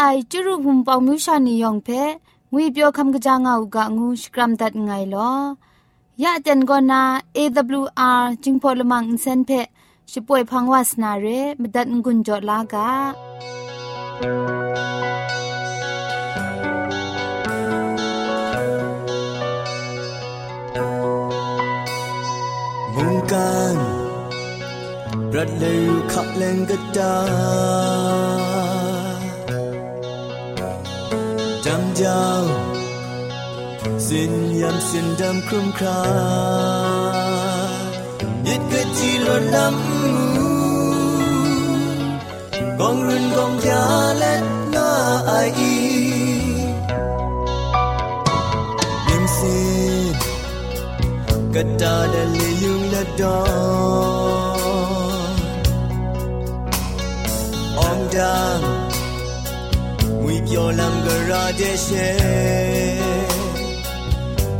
ไอจุรุภุมปองมิวชานียองเพงุยเปียวคำกะจางเอากะงูสกรัมดัดไงลอยะเจนกอนา AWR จิงพอลมังอินเซนเพช่วยพังวาสนาเรมดัดงุนจอลากะมุงการรัดเลวขับเลงกระจาำเจ้าสินยำสินดำครุ่มครายึดกะจีลดลำกองรุนกองยาและหน้าไอยิมสิกะตาเดลียุงและดอนองดัง 有两个热电线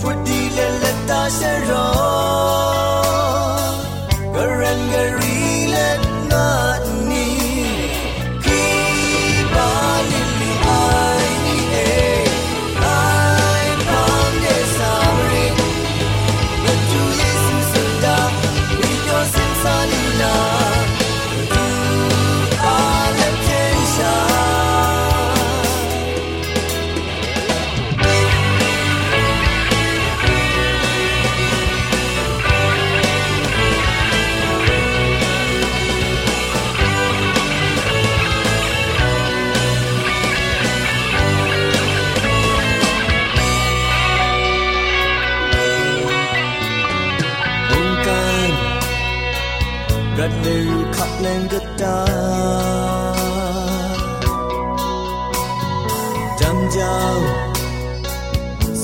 不地裂了大馅肉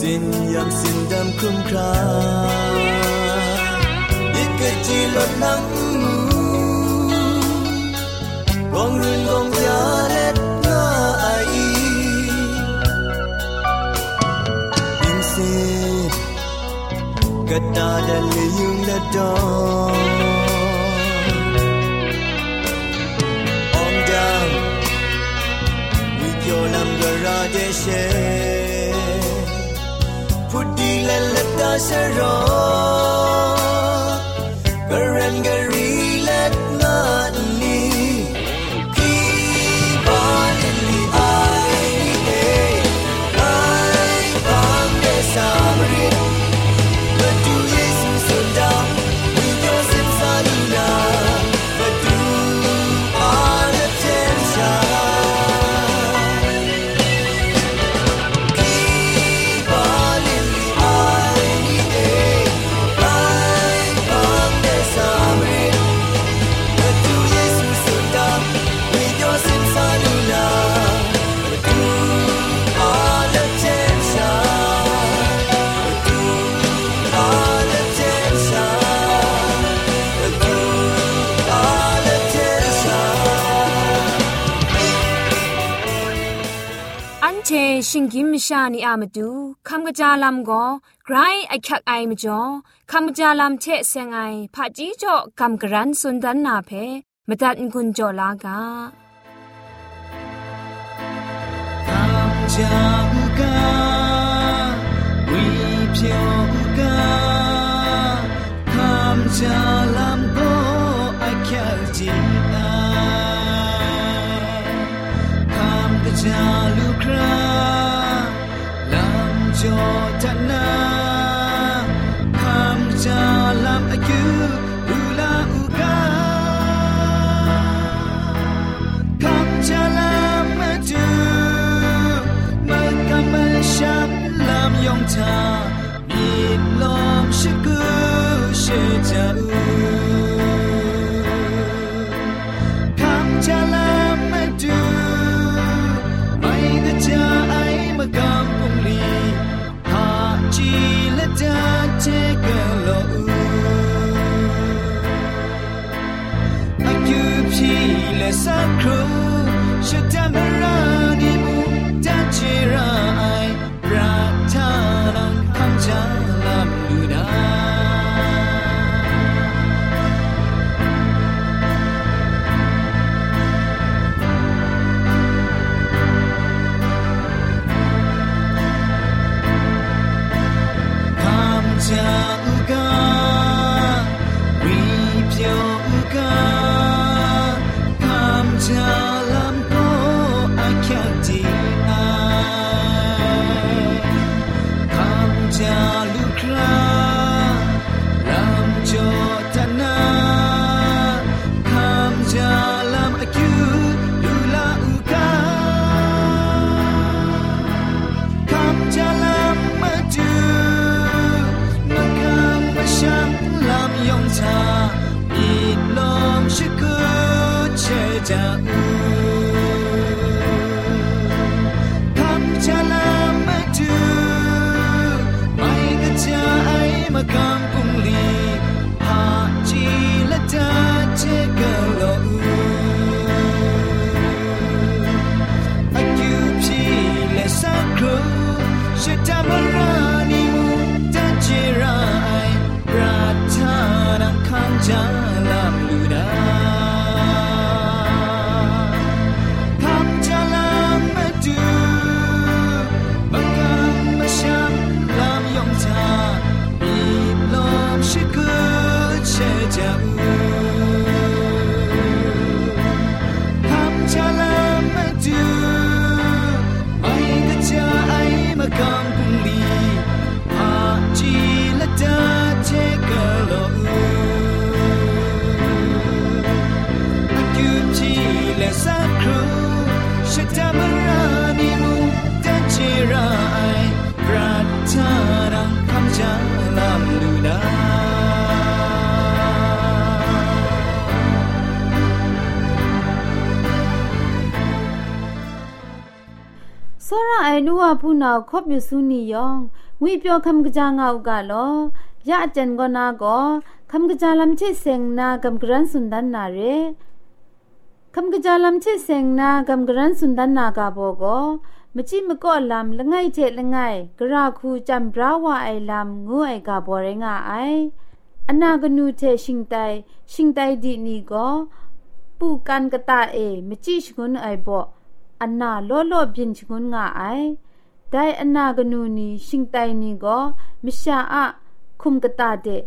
xin yam xin đam khum kha ikachi lot nang rong run rong ya let na ai in se kata da le yung la do on down with your lamb garage share Pudi la la da gari ชิงกิมชานีอามาดูคำกระจาลำก็ไกรไอคักไอมาจ่อคำกระจาลำเชเซงไอผาจีจ่อคำกระรันสุนดันนาเพมาตัดกุญจ่อลากา Jamka we pyoga kam jalam go akyal ji kam jalu kra lam jo your dinner. แဖူနာခော့ပြစုနီယောင်ငွေပြောคำกะจางเอากาลอยะจันกอนาก็คำกะจาลัมเชเซงนากำกรันสุนดันนาเรคำกะจาลัมเชเซงนากำกรันสุนดันนากาโบก็มจิมก็ลำละไงเทละไงกระคูจำบราวาไอลำงูไอกาบอเรงาไออนากนูเทชิงไตชิงไตดีนี่ก็ปูกันกะตาเอมจิชกุนไอบ่ อันนาโลโลบินชงุนงาไอ ဒိုင်အနာဂနူနီရှင်တိုင်နီကိုမရှာအခုမ်ကတာတဲ့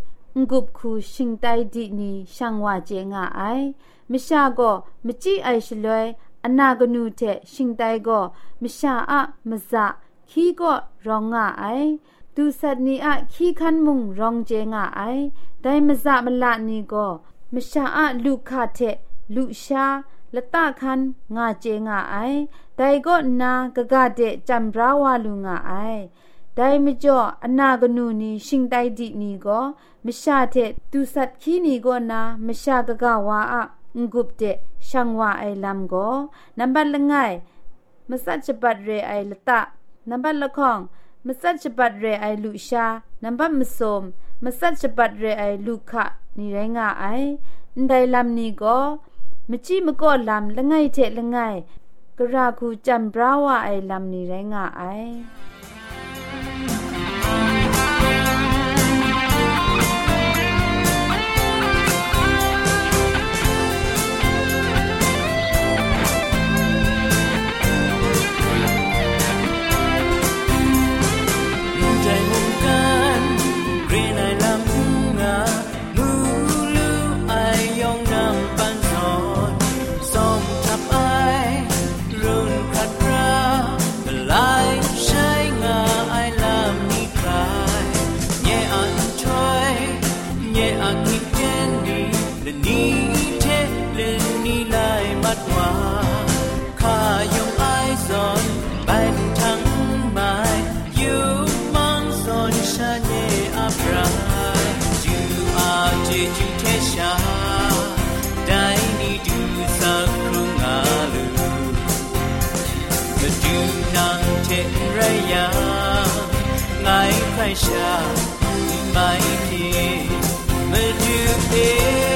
ငုပ်ခုရှင်တိုင်ဒီနီရှန်ဝါကျေငါအိုင်မရှာကိုမကြည့်အိုင်ရှလွဲအနာဂနုတဲ့ရှင်တိုင်ကိုမရှာအမဇခီကိုရောငါအိုင်သူစတ်နီအခီခန်မုံရောင်ကျေငါအိုင်ဒိုင်မဇမလနီကိုမရှာအလူခတဲ့လူရှာလတခန်ငါကျေငါအိုင် ได้ก็มิชาอะลูคาเทลูชาละตะคันงาก็นากะกะเดจำราวาลุงาไอไดมจ่ออนากนูนีชิงไดดินีก็มชาเทตุสัตคีนีก็นามชากะกะวาอะงกุบเดช่างวาไอลัมก็นับบัลละไงมสัจจบัดเรไอละตะนับบัลละข้องมสัจจบัดเรไอลุชานับบัมมสมมสัจจบัดเรไอลุคะนี่ไรงาไอไดลัมนีก็มจิมก็ลำละไงเทละไง กระคูจำบราวาไอลำนี่ไรงาไอ 呀，爱开下，爱听，没有别。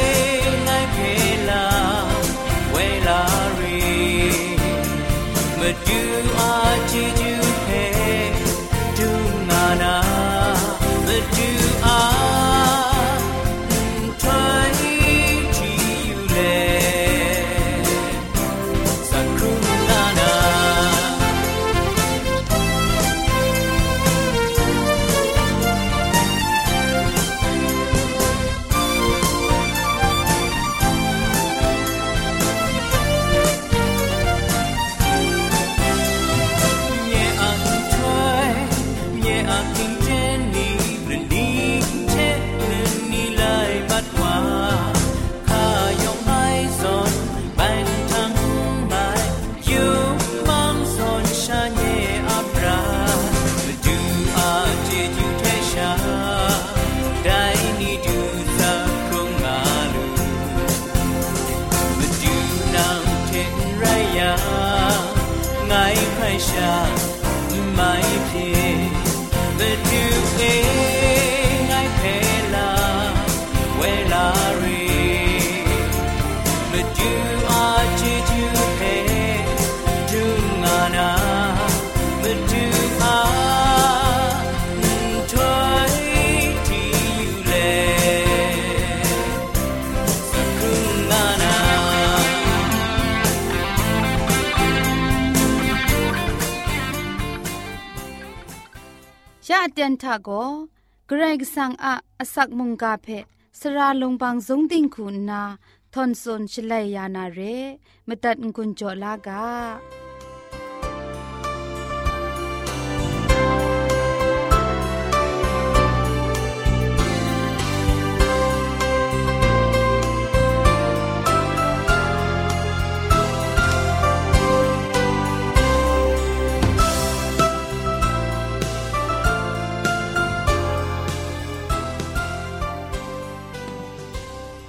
ยะเตียนทาโกเกรกสังอะอสักมุงกาเพสระลงบางสงติงคุณนาทอน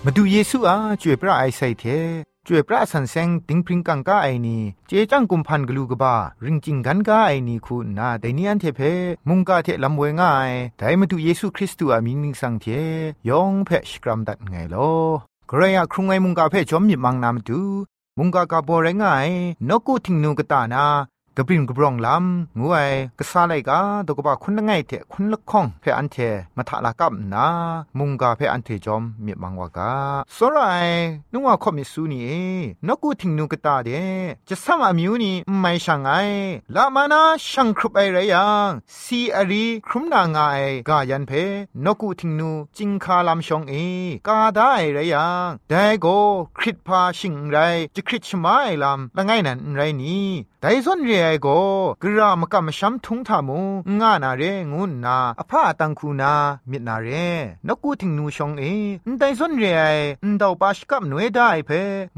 มาดูเยซูอาช่วยพระไอใส่เทช่วยพระสันแสงติงพริงกังกาไอนีเจจังกุมพันกลูกบาริงจิงกันกาไอนีคูนาแต่นี้อันเทเพมุงกาเทลำเวง่ายแต่มาดูเยซูคริสต์อามิงนิงสังเทยองเพชกรัมดัดไงลอกระยะครุงไอมุงกาเพจอมมิมังนามดูมุงกากาบอรงง่ายนกูทิงนูกตานา กระปริมกบรองลำงูไอกระซาไลกาตกบะคุณละไงเถคุณละข้องเพออันเทมาทะลากับนา มุงกาเพออันเทจอมมีมังวากาสรายนึกว่าขมิสูนี่นกูทิงนูกตาเดจะสมามิวนี่ไม่ช่างไงลามานาช่างครุบไอไรยังซีอารีครุมนางไอกายันเพนกูทิงนูจิงคาลามชองเอกาได้ไรยังแต่โกคริตพาชิงไรจะคริตชมาไอลำละไงนั้นไรนี่แต่ส่วนเรียโกกรามกำช้ำทุงทามุงานาเรงุนนาอภาตังคูนามินาเรนกูทิงนูชองเอแต่ส่วนเรียนดาวปาชกับน่วยได้เพ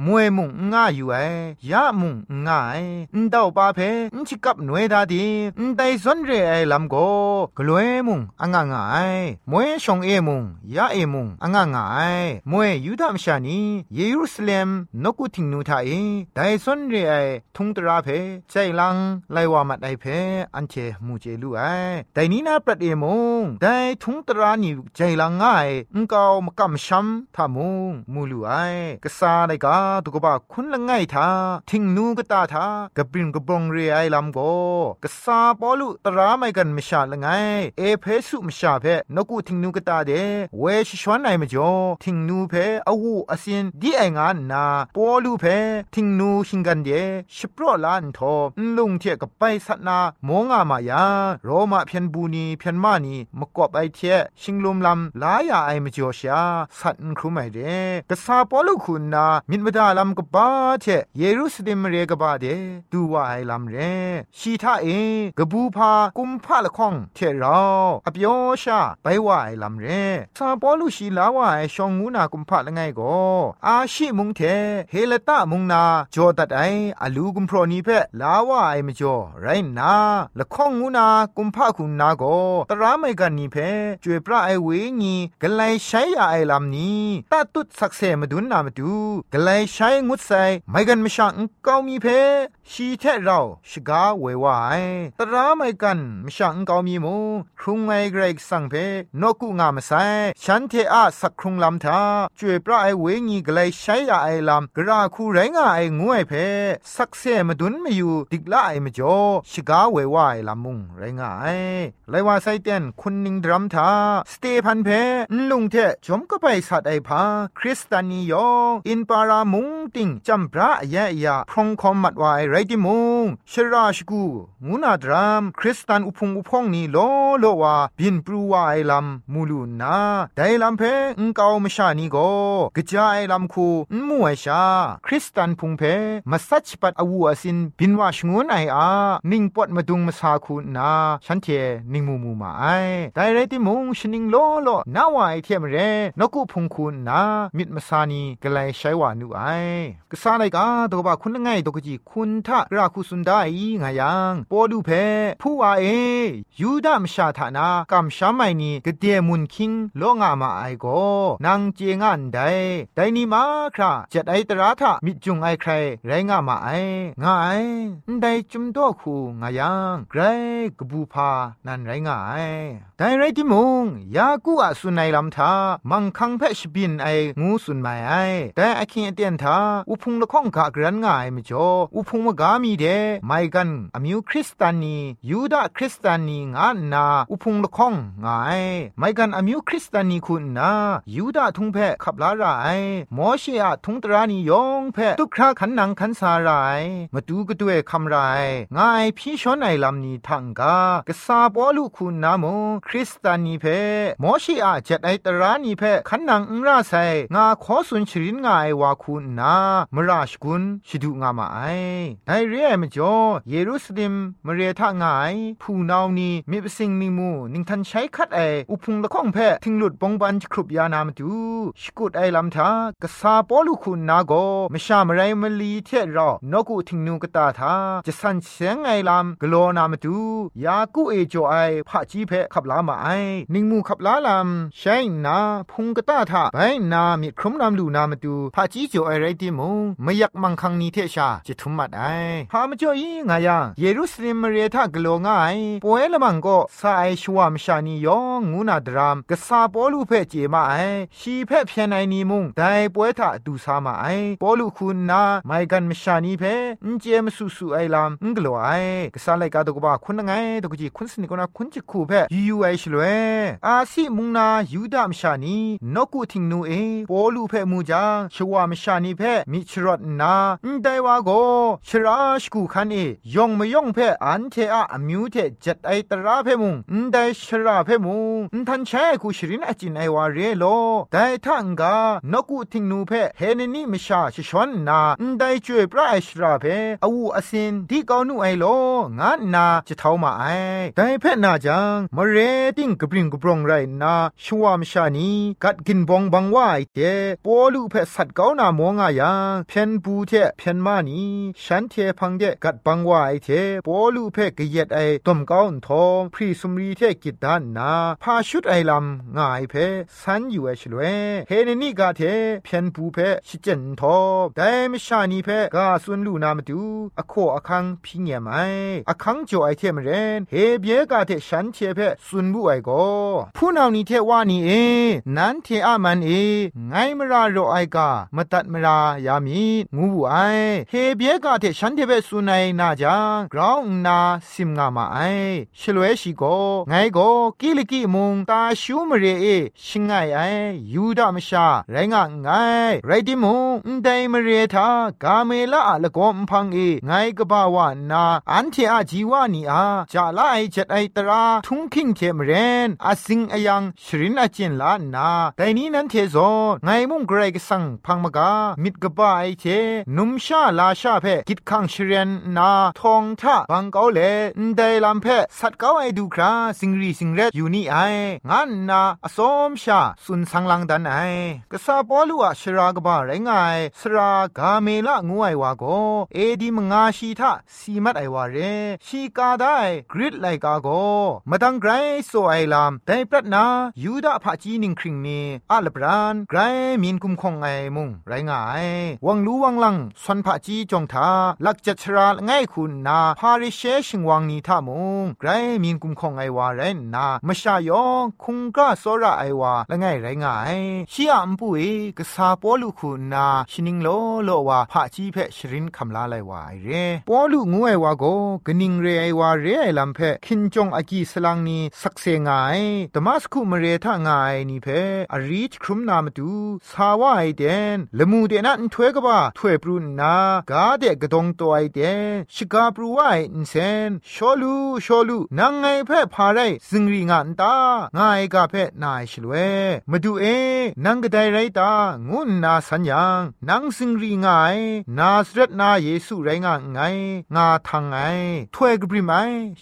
มวยมุงงาอยู่ไอยามุงงายดาวปาเพนชิกับน่วยดาดีแต่ส่วนเรียลำโกกลวยมุงอ่างงายมวยชองเอมุงยาเอมุงอ่างงายมวยยูดามชานีเยรูซาเล็มนกูทิงนูทาเอแต่ส่วนเรียทุงตราเพใจลังไลวามัดไอเพอันเชมูเจลูไอแต่นี้นาปรัดเอมงแต่ทุงตรานิใจลังง่ายอุงกาวมกำช้ำทามุงมูลูไอกษาไลกาตุกบะคุณละไงทาทิงนูกตาทากระปริมกบงเรไอลำโกกษาปอลุตราไม่กันมชาละไงเอเพสุมชาเพนกูทิงนูกตาเดเวชชวนไอมจ่อทิงนูเพอวูอสินดีไองานนาปอลูเพทิงนูหิงกันเดชิปรอลานทอลุงเทกับไปสัตนาโมงามายาโรมาเพียนบูนีเพียนมานีมกอบไอเทชิงลุมลำลายาไอมจ่อชาสัตนครุไม่เดกษาปอลุคุณนามินมดาลำกบ้าเทเยรูซาเล็มเรกบ้าเดดูว่าไอลำเรชีทาเอกบูพากุมพาละข้องเทเราอเปียวชาไปว่าไอลำเรซาปอลุชีลาว่าไอชองงูนากุมพาละไงก็อาชิมุงเทเฮเลตามุงนาจอดัดไออลูกุมพรณีเพลาว่าไอมจ่อไรนาละข้องงูนากุมพะคุณนาโกตราไม่กันนี่เพจวยพระไอเวงีกะไลใช้ยาไอลำนี้ตาตุดสักเสมาดุนนามาดูกะไลใช้งุดใส่ไม่กันไม่ช่างกามีเพ ชีเทเราชกาเววายตราไม่กันมช่างเกามีมูครุงไงเกรกสังเพนกุงามไซฉันเทอะสักครุงลำทาจวยพระไอเวงีกลใช้ยาไอลำกราคูไรงาไองวยเพสักเซมาดุนมาอยู่ดิกละไอมจ่อชกาเววายลำมุงไรงาไอไลว่าไซเตียนคุณนิงดรัมทาสเตพันเพนลุงเทจอมก็ไปสัตไอพาคริสตานียองอินปารามุงติงจำพระแยะยาพรงคอมมัดวายไรติมุงชราชกูงูนาดรามคริสตันอุพงอุพงนี่โลโลวาบินปรูวาไอลำมูลูนาไดลำเพงเกามชานีโกกะจายลำคูมัวชา คริสตันพุงเพมาสัชปัดอวูอสินบินว่าชงวนไออานิ่งปดมาดุงมาสาคูนาฉันเทนิ่งมูมูมาไอไดไรติมุงชนิงโลโลนาวาไอเทมเรนกุพุงคูนามิดมาสานีกไลใช้วานูไอกษาไลกาตกบะคุณง่ายตกจีคุณทะราคุสุนไดงายังปอดูเพผู้ว่าเอยูดามชาธานากำชาไม่นีกเดียมุนคิงโลงามาไอโกนางเจงันไดไดนีมาคราจัดไอตราทะมิจุงไอใครไรงามาไองาไอไดจุมโตคูงายังไกรกบูพานันไรงาไอไดไรติมุงยากูอะสุนัยลำทามังคังเพชบินไองูสุนไม่ไอแต่อคิงเตียนทาอุพุงละข้องกะกรันง่ายมจ่ออุพุงมกามีเดไม่กันอมิวคริสตานียูดาคริสตานีงานนาอุพงละข้องง่ายไม่กันอมิวคริสตานีคุณนายูดาทุงเพขับลาไรมอเชียทุงตรานียองเพตุคราขันนังขันสาไรมาดูกระด้วยคำไรง่ายพี่ชอนไอลำนี้ทังกากษาปอลูคุณนาโมคริสตานีเพมอเชีอาจัดไอตรานีเพขันนังอุราไซงาขอสุนชรินงาไอวาคุณนามราชกุลชิดุงามาไอไดเรียมจ่อเยรูซาเล็มมเรทางายผู้นาวนี้มีประสิงนิมูนิงทันใช้คัดไออุพุงละข้องแพ่ทิงหลุดปองบันครุบยานามตูสกุดไอลำทากษาปอลูคุณนาโกมชามไรมลีเทรอนกุทิงนูกตาทาจะสันเสียงไอลำกโลนามตูยากูเอจ่อไอพระจีเพขับลามาไอนิงมูขับลาลำใช้นาพุงกตาทาไปนามีครุมนามลูนามตูพระจีจ่อไอไรติมงไม่อยากมังคังนีเทชาจะทุมมัดไอพามจ่ออีงายังเยรูซาเล็มเรียทากโลง่ายป่วยละมังก็สายชัวมชานียองงูนาดรามกษาปอลูเพ่เจมาไอชีเพ่เพียนไอนีมุงไดป่วยทาดูสามาไอปอลูคุณนาไม่กันมชานีเพ่อินเจมสุสุไอลามอิงกลัวไอกษาไลกาตกบ้าคุณไงตกจีคุณสนิกนาคุณจิคูเพ่ยูยูไอชลเวอาซีมุงนายูดามชานีนกุทิงนูเอปอลูเพ่มูจาชัวมชานีเพ่มิชรอดนาไดวาโกชราชกูคันเอยองมยองเพ่อันเทอะอมิวเทจัดไอตราเพ่มุงอินไดชราเพ่มุงอินทันแชกูชรินอจินไอวาเรโลไดทังกานกุทิงนูเพ่เฮนนี่มิชาชชอนนาอินไดจวยพระไอชราเพ่อวูอสินดีกานูไอโลงานนาจะเท่ามาไอไดเพ่นาจังมเรติงกบริงกบรองไรนาชวามชานีกัดกินบองบังว่าไอเทปอลูเพ่สัตกานามองอายังเพียนบูเทเพียนมานีฉันเทพังเดกัดบังวาไอเทปอลูเพ่กเย็ดไอต้มก้าวทองพรีสุมรีเทกิดด้านนาพาชุดไอลำง่ายเพ่สันอยู่ไอชลเวเฮนนี่กาเทเพียนบูเพ่ชิเจนทอแต่ไม่ชานีเพ่กาสุนลูนามาดูอโคอคังพิงเยไออคังจ่อไอเทมเรนเฮเบียกาเทฉันเทเพ่สุนบุไอโกผู้นานีเทว่านีเอนันเทอามันเอไงมราโรไอกามตัดมรายามีงูบุไอเฮเบียกาเทฉันเทเพ่สุนัยนาจางกราวนาซิมงามาไอชลเวชิโกไงโกกิลิกิมุงตาชูมเรเอชิงไงไอยูดามชาไรงะไงไรดิมุงไดมเรทากาเมละละกอมพังเอไงกบาวานาอันเทอาจีวานีอาจาลาไอจัดไอตราทุงคิงเทมเรนอาสิงอยังชรินอาจินลานาแต่นี้นั้นเทโซไงมุงเกรกสังพังมกามิดกบาไอเทนุมชาลาชาเพกิดคังชเรนนาทองทะบังเกาเลนไดลำเพสัตเกาไอดูคราสิงรีสิงเรอยู่นี่ไองานนาอสมชาสุนสังลังดันไอกษาปอลูอะชรากบาไรงายสรากาเมละงูไอวาโกเอดีมงาชีทะสีมัดไอวาเรชีกาได้กริดไลกาโกมาตังไกรโซไอลามแต่ปรัดนายูดาพะจีนิงคริงนีอัลบรานไกรมีนกุมคงไอมุงไรงายวังรู้วังลังสวนพะจีจงทาลักจัดชราง่ายคุณนาพาริเชชิงวังนีทามงไกรมีกุมคงไอวาเรนนามชายองคุงกะโซระไอวาละง่ายไรง่ายชียอัมปุเอกษาปอลุคุณนาชินิงโลโลวาพะจีเพชรินคำลาไลวาไอเรปอลุงูไอวาโกกนิงเรไอวาเรไอลัมเพคินจงอากีสลังนีสักเซงไงดมัสคุมเรทางายนี่เพอรีชครุมนามตูสาวไอเดนละมูเดนันถวยกบ้าถวยปรุนนากาเดกดงตัวไอเดชกาปรูไออินเซนชอลูชอลูนางไงเพ่พาไรสิงรีงานตางายกาเพนายชลเวมาดูเอนังกไดไรตางุนนาสัญญางนังสิงรีงาย นาสเรตนาเยซูไรงาไงงาทางไงถวยกบริไม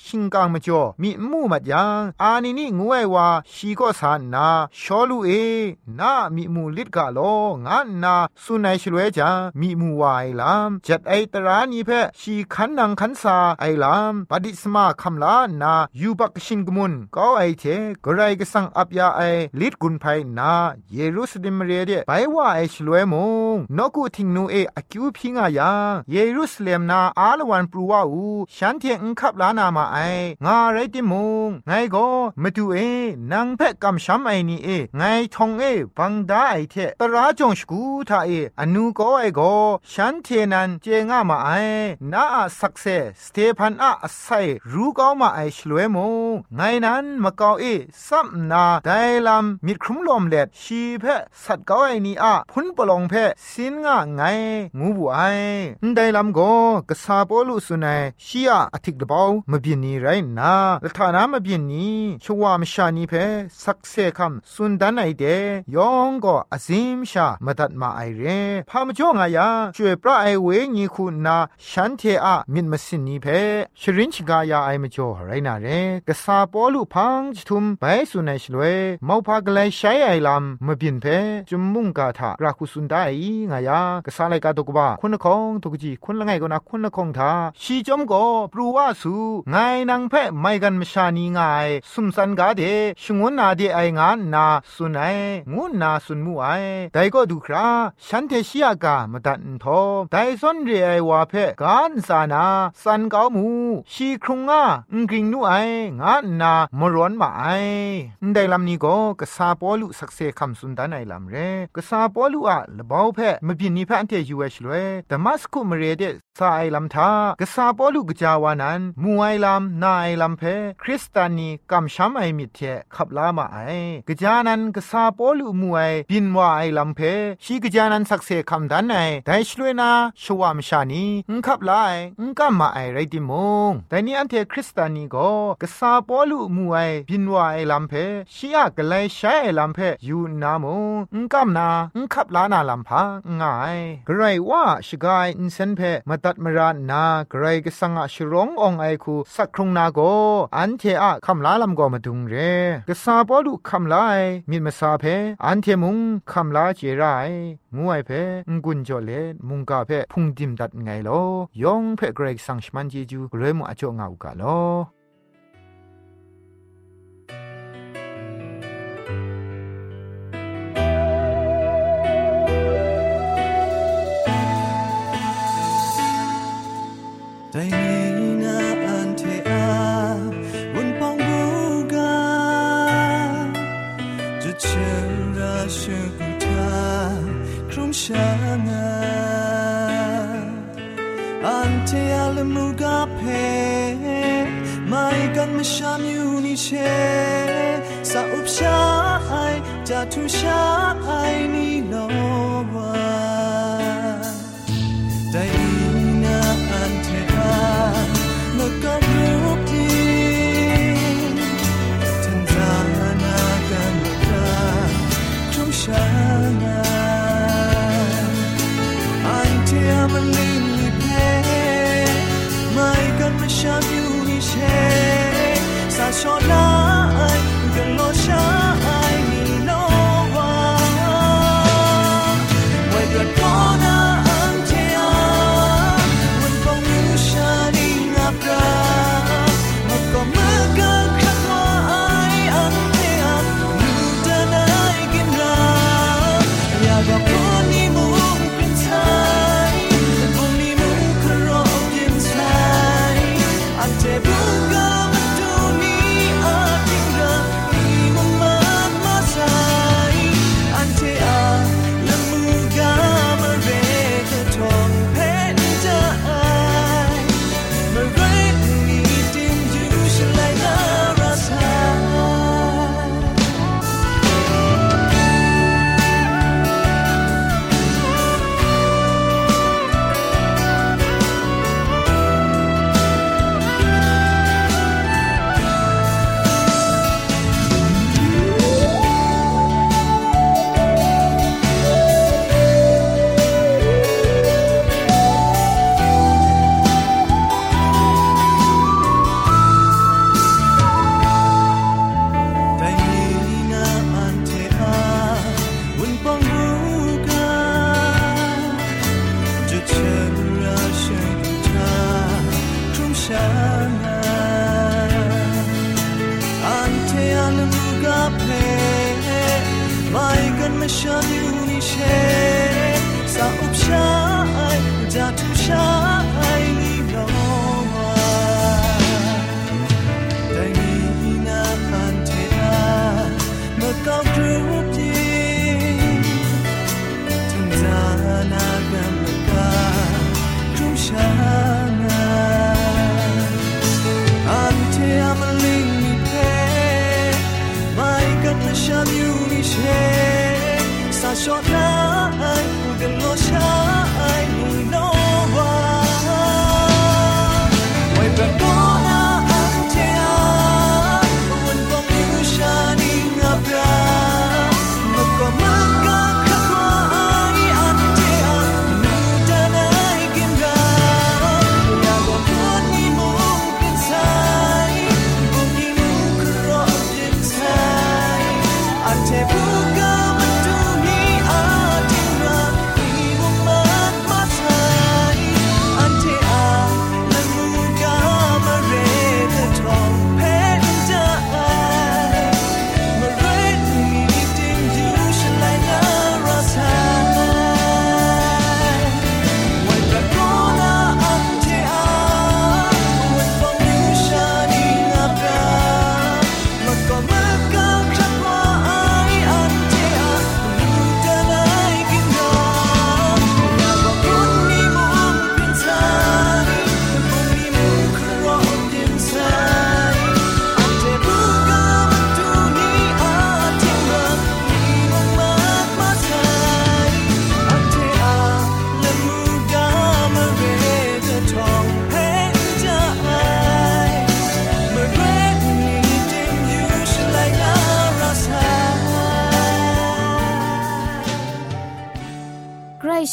ชิงกางมจ่อมีมูมัดยังอานินี่งวยว่าชีก็สานนาชอลูเอนามีมูลิดกาโลงานนาสุนัยชลเวจามีมูวายลามจัดไอตราานีเพชีขันนังขันสาไอลามปฏิสมาคำลานายูบักชินกมุนก็ไอเทกไรก็สังอับยาไอลิดกุนไพนาเยรูซาเล็มเรเดไปว่าไอชลเวมงนกูทิงนูเออคิวพิงายาเยรูซาเล็มนาอาลวันปรูวาอูฉันเทงคับลานามาไองาไรติมงไงก็มาดูเอนางเพะกำช้ำไอนี่เอไงทองเอบังดาไอเทตราจงสกูทาเออนูก็ไอก็ฉันเทนันเจงามาไอนาอาสักเซสเตพันอาไซรู้ก็มาไอชลวยมงไงนั้นมาเกาเอซัมนาไดลำมิดครุมลมเล็ดชีเพะสัตว์ก็ไอนี่อาพุนปลองเพะสินงาไงงูบุไอไดลำก็กษาปอลุสุนัยชียอธิกดบาวมบินนีไรนาละฐานามบินนีชวามชานีเพสักเซคัมสุนดันไอเดยองก็อซิมชามาตัดมาไอเรพามจ่องอายาช่วยพระไอเวญีคุณนาฉันเทอะมิดมาสินนีเพชรินชกายาไอมจ่อไรนาเรกษาปอลุพังจทุมไปสุนัยชลวมอพากลายใช้ไอลำมบินเพจุมมุงกาทากราคุสุนไดงายากษาไลกาตกบาคุณคงตกจีคุณละไงก็นะคุณคงทาชีจอมก็ปรูว่าสูไงนางเพไม่กันมชานีงายสุมสันกาเดชงวนนาเดไองานนาสุนัยงูนาสุนมูไอแต่ก็ดูคราฉันเทชิยกามตันทอแต่ซอนเรไอวาเพการสานาสันกามูชีครุงอาอุงกริงนูไองานนามร้อนมาไอได้ลำนี้ก็กษาปอลุสักเซคำสุนดานไอลำเรกษาปอลุอะละบ่าวเพมบินนิพะอันเทยูเอชเลยแต่มัสคุมเรเด สาไอลำทากษาปอลุกจาวานันมูไอลำนาไอลำเพคริสตานีกำช้ำไอมิเทขับลามาไอกจานันกษาปอลุมูไอบินวาไอลำเพชีกจานันสักเซคำดันไอแต่ช่วยนาชวามชานีงขับลาไองกัมมาไอไรติมงแต่นี่อันเทคริสตานีก็กษาปอลุมูไอบินวาไอลำเพชียกเลยใช้ไอลำเพยูนามงงกัมนางขับลานาลำพังง่ายไกรว่าชกายอินเซนเพมาตัดมรานากรก็สังอาชร้ององไอคูสักครุงนาโกอันเทอะคำลาลำก็มาดุงเรกษาปอลุคำลามิมาซาเพอันเทมุงคำลาเจไรงูไอเพงกุนจอเลมุงกาเพพุงดิมดัดไงลอยองเพเกรกสังชมันเจจูเรมุอจงเอากาลอ che sa up sha ai ja tu sha ai ni lo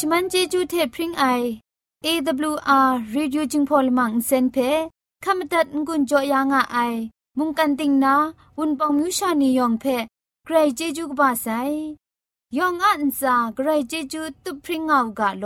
ชมันเจจูเทพริงไอ AWR Reducing Polymer เซนเพขมตัดงุนจอยางอ้ายมุงกันติงนาวุนปองมิวชานียองเพใครเจจูกบาไซยองอันซาใครเจจูตุพริงเอากาโล